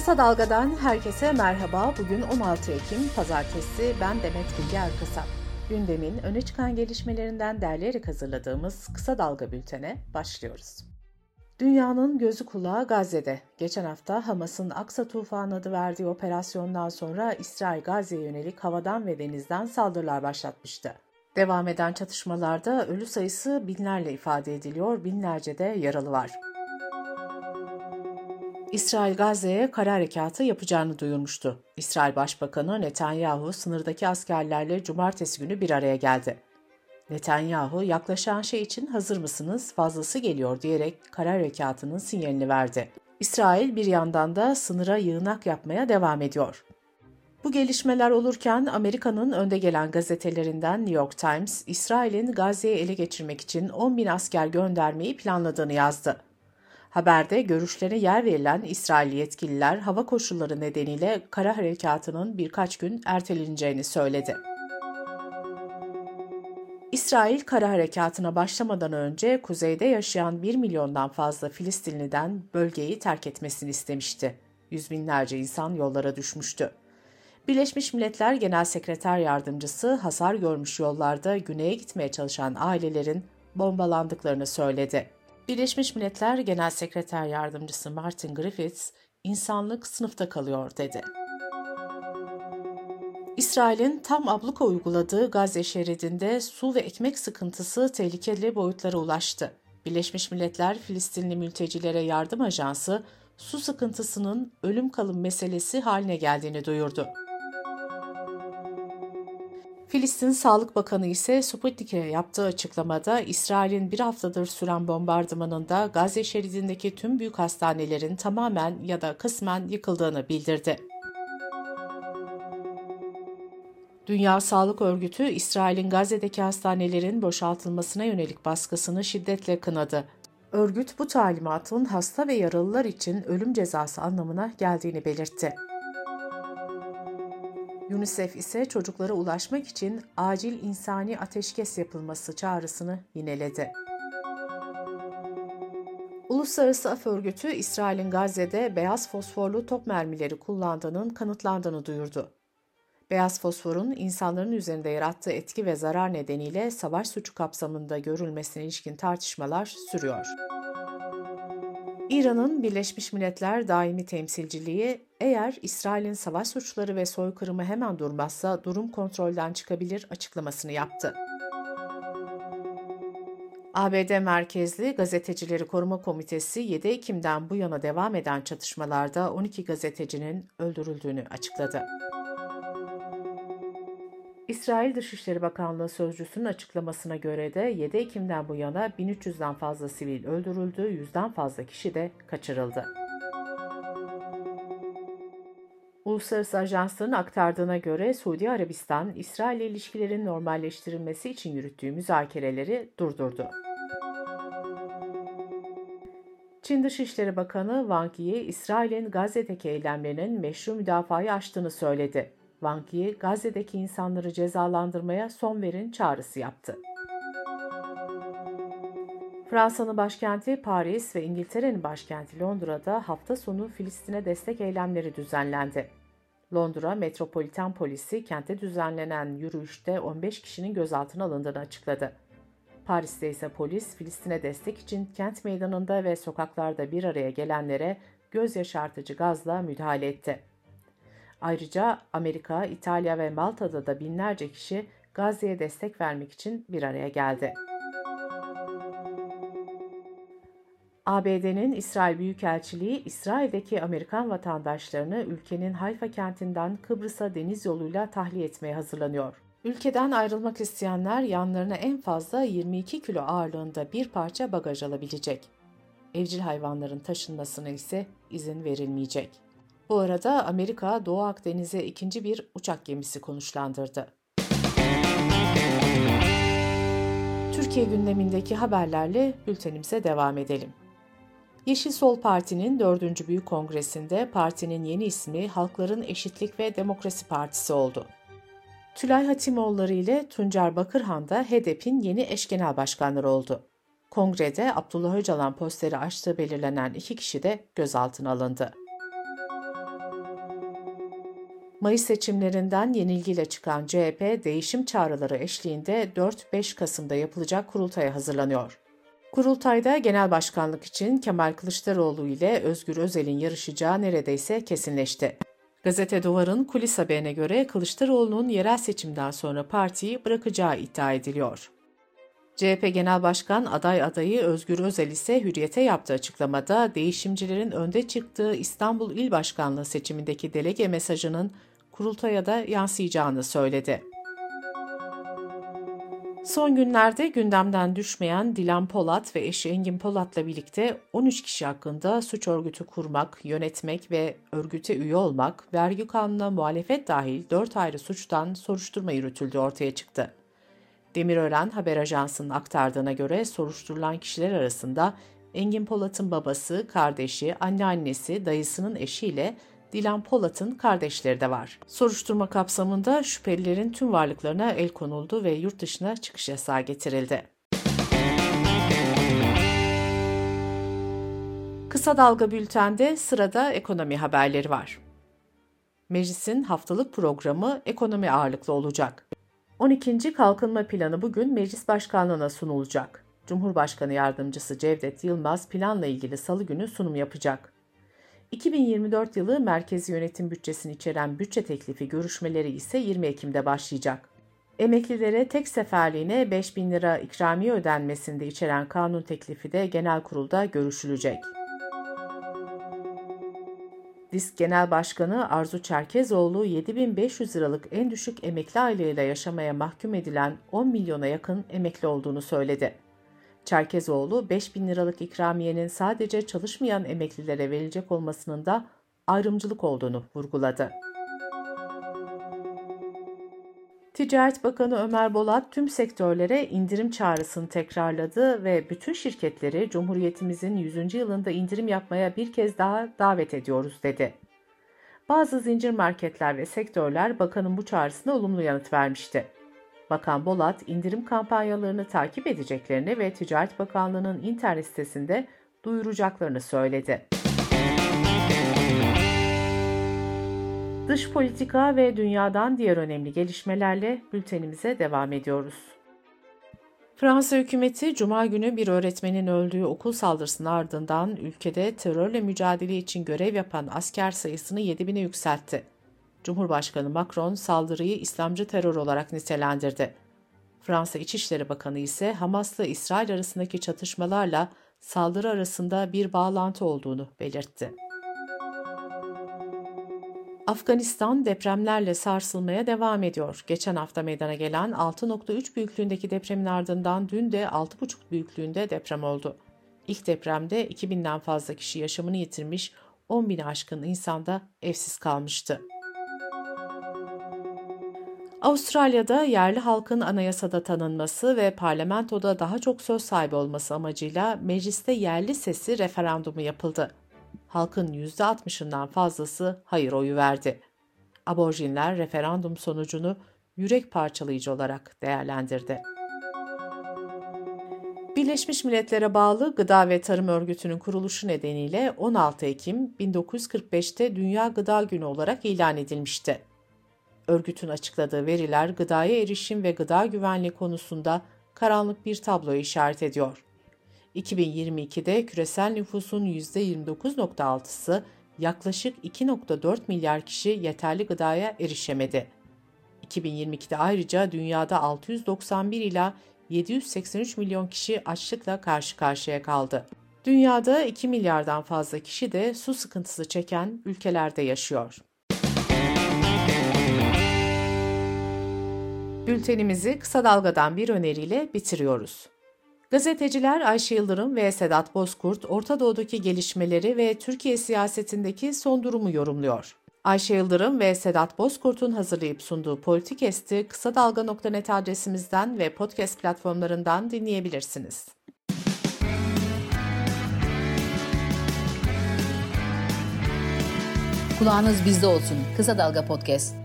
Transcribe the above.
Kısa Dalga'dan herkese merhaba. Bugün 16 Ekim Pazartesi. Ben Demet Bilge Erkasap. Gündemin öne çıkan gelişmelerinden derleyerek hazırladığımız Kısa Dalga bültene başlıyoruz. Dünyanın gözü kulağı Gazze'de. Geçen hafta Hamas'ın Aksa Tufanı adı verdiği operasyondan sonra İsrail Gazze'ye yönelik havadan ve denizden saldırılar başlatmıştı. Devam eden çatışmalarda ölü sayısı binlerle ifade ediliyor, binlerce de yaralı var. İsrail Gazze'ye kara harekatı yapacağını duyurmuştu. İsrail Başbakanı Netanyahu sınırdaki askerlerle cumartesi günü bir araya geldi. Netanyahu yaklaşan şey için hazır mısınız fazlası geliyor diyerek kara harekatının sinyalini verdi. İsrail bir yandan da sınıra yığınak yapmaya devam ediyor. Bu gelişmeler olurken Amerika'nın önde gelen gazetelerinden New York Times, İsrail'in Gazze'yi ele geçirmek için 10 bin asker göndermeyi planladığını yazdı. Haberde görüşlerine yer verilen İsrail yetkililer hava koşulları nedeniyle kara harekatının birkaç gün erteleneceğini söyledi. İsrail kara harekatına başlamadan önce kuzeyde yaşayan 1 milyondan fazla Filistinliden bölgeyi terk etmesini istemişti. Yüz binlerce insan yollara düşmüştü. Birleşmiş Milletler Genel Sekreter Yardımcısı hasar görmüş yollarda güneye gitmeye çalışan ailelerin bombalandıklarını söyledi. Birleşmiş Milletler Genel Sekreter Yardımcısı Martin Griffiths, insanlık sınıfta kalıyor dedi. İsrail'in tam abluka uyguladığı Gazze şeridinde su ve ekmek sıkıntısı tehlikeli boyutlara ulaştı. Birleşmiş Milletler Filistinli Mültecilere Yardım Ajansı, su sıkıntısının ölüm kalım meselesi haline geldiğini duyurdu. Filistin Sağlık Bakanı ise Sputnik'e yaptığı açıklamada İsrail'in bir haftadır süren bombardımanında Gazze şeridindeki tüm büyük hastanelerin tamamen ya da kısmen yıkıldığını bildirdi. Dünya Sağlık Örgütü, İsrail'in Gazze'deki hastanelerin boşaltılmasına yönelik baskısını şiddetle kınadı. Örgüt bu talimatın hasta ve yaralılar için ölüm cezası anlamına geldiğini belirtti. UNICEF ise çocuklara ulaşmak için acil insani ateşkes yapılması çağrısını yineledi. Uluslararası Af Örgütü, İsrail'in Gazze'de beyaz fosforlu top mermileri kullandığının kanıtlandığını duyurdu. Beyaz fosforun insanların üzerinde yarattığı etki ve zarar nedeniyle savaş suçu kapsamında görülmesine ilişkin tartışmalar sürüyor. İran'ın Birleşmiş Milletler Daimi Temsilciliği, eğer İsrail'in savaş suçları ve soykırımı hemen durmazsa durum kontrolden çıkabilir açıklamasını yaptı. ABD merkezli Gazetecileri Koruma Komitesi 7 Ekim'den bu yana devam eden çatışmalarda 12 gazetecinin öldürüldüğünü açıkladı. İsrail Dışişleri Bakanlığı Sözcüsü'nün açıklamasına göre de 7 Ekim'den bu yana 1300'den fazla sivil öldürüldü, 100'den fazla kişi de kaçırıldı. Uluslararası ajansların aktardığına göre Suudi Arabistan, İsrail ile ilişkilerin normalleştirilmesi için yürüttüğü müzakereleri durdurdu. Çin Dışişleri Bakanı Wang Yi, İsrail'in Gazze'deki eylemlerinin meşru müdafayı aştığını söyledi. Wang Yi, Gazze'deki insanları cezalandırmaya son verin çağrısı yaptı. Fransa'nın başkenti Paris ve İngiltere'nin başkenti Londra'da hafta sonu Filistin'e destek eylemleri düzenlendi. Londra Metropolitan Polisi kente düzenlenen yürüyüşte 15 kişinin gözaltına alındığını açıkladı. Paris'te ise polis Filistin'e destek için kent meydanında ve sokaklarda bir araya gelenlere göz yaşartıcı gazla müdahale etti. Ayrıca Amerika, İtalya ve Malta'da da binlerce kişi Gazze'ye destek vermek için bir araya geldi. ABD'nin İsrail Büyükelçiliği, İsrail'deki Amerikan vatandaşlarını ülkenin Hayfa kentinden Kıbrıs'a deniz yoluyla tahliye etmeye hazırlanıyor. Ülkeden ayrılmak isteyenler yanlarına en fazla 22 kilo ağırlığında bir parça bagaj alabilecek. Evcil hayvanların taşınmasına ise izin verilmeyecek. Bu arada Amerika Doğu Akdeniz'e ikinci bir uçak gemisi konuşlandırdı. Türkiye gündemindeki haberlerle bültenimize devam edelim. Yeşil Sol Parti'nin 4. Büyük Kongresi'nde partinin yeni ismi Halkların Eşitlik ve Demokrasi Partisi oldu. Tülay Hatimoğulları ile Tuncer Bakırhan da HDP'nin yeni eş genel başkanları oldu. Kongrede Abdullah Öcalan posteri açtığı belirlenen iki kişi de gözaltına alındı. Mayıs seçimlerinden yenilgiyle çıkan CHP değişim çağrıları eşliğinde 4-5 Kasım'da yapılacak kurultaya hazırlanıyor. Kurultayda genel başkanlık için Kemal Kılıçdaroğlu ile Özgür Özel'in yarışacağı neredeyse kesinleşti. Gazete Duvar'ın kulis haberine göre Kılıçdaroğlu'nun yerel seçimden sonra partiyi bırakacağı iddia ediliyor. CHP Genel Başkan aday adayı Özgür Özel ise Hürriyet'e yaptığı açıklamada değişimcilerin önde çıktığı İstanbul İl Başkanlığı seçimindeki delege mesajının kurultaya da yansıyacağını söyledi. Son günlerde gündemden düşmeyen Dilan Polat ve eşi Engin Polat'la birlikte 13 kişi hakkında suç örgütü kurmak, yönetmek ve örgüte üye olmak, vergi kanununa muhalefet dahil 4 ayrı suçtan soruşturma yürütüldüğü ortaya çıktı. Demirören Haber Ajansı'nın aktardığına göre soruşturulan kişiler arasında Engin Polat'ın babası, kardeşi, anneannesi, dayısının eşiyle Dilan Polat'ın kardeşleri de var. Soruşturma kapsamında şüphelilerin tüm varlıklarına el konuldu ve yurt dışına çıkış yasağı getirildi. Kısa Dalga Bülten'de sırada ekonomi haberleri var. Meclisin haftalık programı ekonomi ağırlıklı olacak. 12. Kalkınma Planı bugün Meclis Başkanlığı'na sunulacak. Cumhurbaşkanı Yardımcısı Cevdet Yılmaz planla ilgili salı günü sunum yapacak. 2024 yılı merkezi yönetim bütçesini içeren bütçe teklifi görüşmeleri ise 20 Ekim'de başlayacak. Emeklilere tek seferliğine 5 bin lira ikramiye ödenmesinde içeren kanun teklifi de genel kurulda görüşülecek. Disk Genel Başkanı Arzu Çerkezoğlu 7500 liralık en düşük emekli aylığıyla yaşamaya mahkum edilen 10 milyona yakın emekli olduğunu söyledi. Çerkezoğlu 5 bin liralık ikramiyenin sadece çalışmayan emeklilere verilecek olmasının da ayrımcılık olduğunu vurguladı. Ticaret Bakanı Ömer Bolat tüm sektörlere indirim çağrısını tekrarladı ve bütün şirketleri Cumhuriyetimizin 100. yılında indirim yapmaya bir kez daha davet ediyoruz dedi. Bazı zincir marketler ve sektörler bakanın bu çağrısına olumlu yanıt vermişti. Bakan Bolat, indirim kampanyalarını takip edeceklerini ve Ticaret Bakanlığı'nın internet sitesinde duyuracaklarını söyledi. Dış politika ve dünyadan diğer önemli gelişmelerle bültenimize devam ediyoruz. Fransa hükümeti Cuma günü bir öğretmenin öldüğü okul saldırısının ardından ülkede terörle mücadele için görev yapan asker sayısını 7000'e yükseltti. Cumhurbaşkanı Macron saldırıyı İslamcı terör olarak nitelendirdi. Fransa İçişleri Bakanı ise Hamas'la İsrail arasındaki çatışmalarla saldırı arasında bir bağlantı olduğunu belirtti. Afganistan depremlerle sarsılmaya devam ediyor. Geçen hafta meydana gelen 6.3 büyüklüğündeki depremin ardından dün de 6.5 büyüklüğünde deprem oldu. İlk depremde 2000'den fazla kişi yaşamını yitirmiş, 10 bin aşkın insan da evsiz kalmıştı. Avustralya'da yerli halkın anayasada tanınması ve parlamentoda daha çok söz sahibi olması amacıyla mecliste yerli sesi referandumu yapıldı. Halkın %60'ından fazlası hayır oyu verdi. Aborjinler referandum sonucunu yürek parçalayıcı olarak değerlendirdi. Birleşmiş Milletler'e bağlı Gıda ve Tarım Örgütü'nün kuruluşu nedeniyle 16 Ekim 1945'te Dünya Gıda Günü olarak ilan edilmişti. Örgütün açıkladığı veriler gıdaya erişim ve gıda güvenliği konusunda karanlık bir tablo işaret ediyor. 2022'de küresel nüfusun %29.6'sı yaklaşık 2.4 milyar kişi yeterli gıdaya erişemedi. 2022'de ayrıca dünyada 691 ila 783 milyon kişi açlıkla karşı karşıya kaldı. Dünyada 2 milyardan fazla kişi de su sıkıntısı çeken ülkelerde yaşıyor. Bültenimizi kısa dalgadan bir öneriyle bitiriyoruz. Gazeteciler Ayşe Yıldırım ve Sedat Bozkurt, Orta Doğu'daki gelişmeleri ve Türkiye siyasetindeki son durumu yorumluyor. Ayşe Yıldırım ve Sedat Bozkurt'un hazırlayıp sunduğu Politikest'i kısa dalga.net adresimizden ve podcast platformlarından dinleyebilirsiniz. Kulağınız bizde olsun. Kısa Dalga Podcast.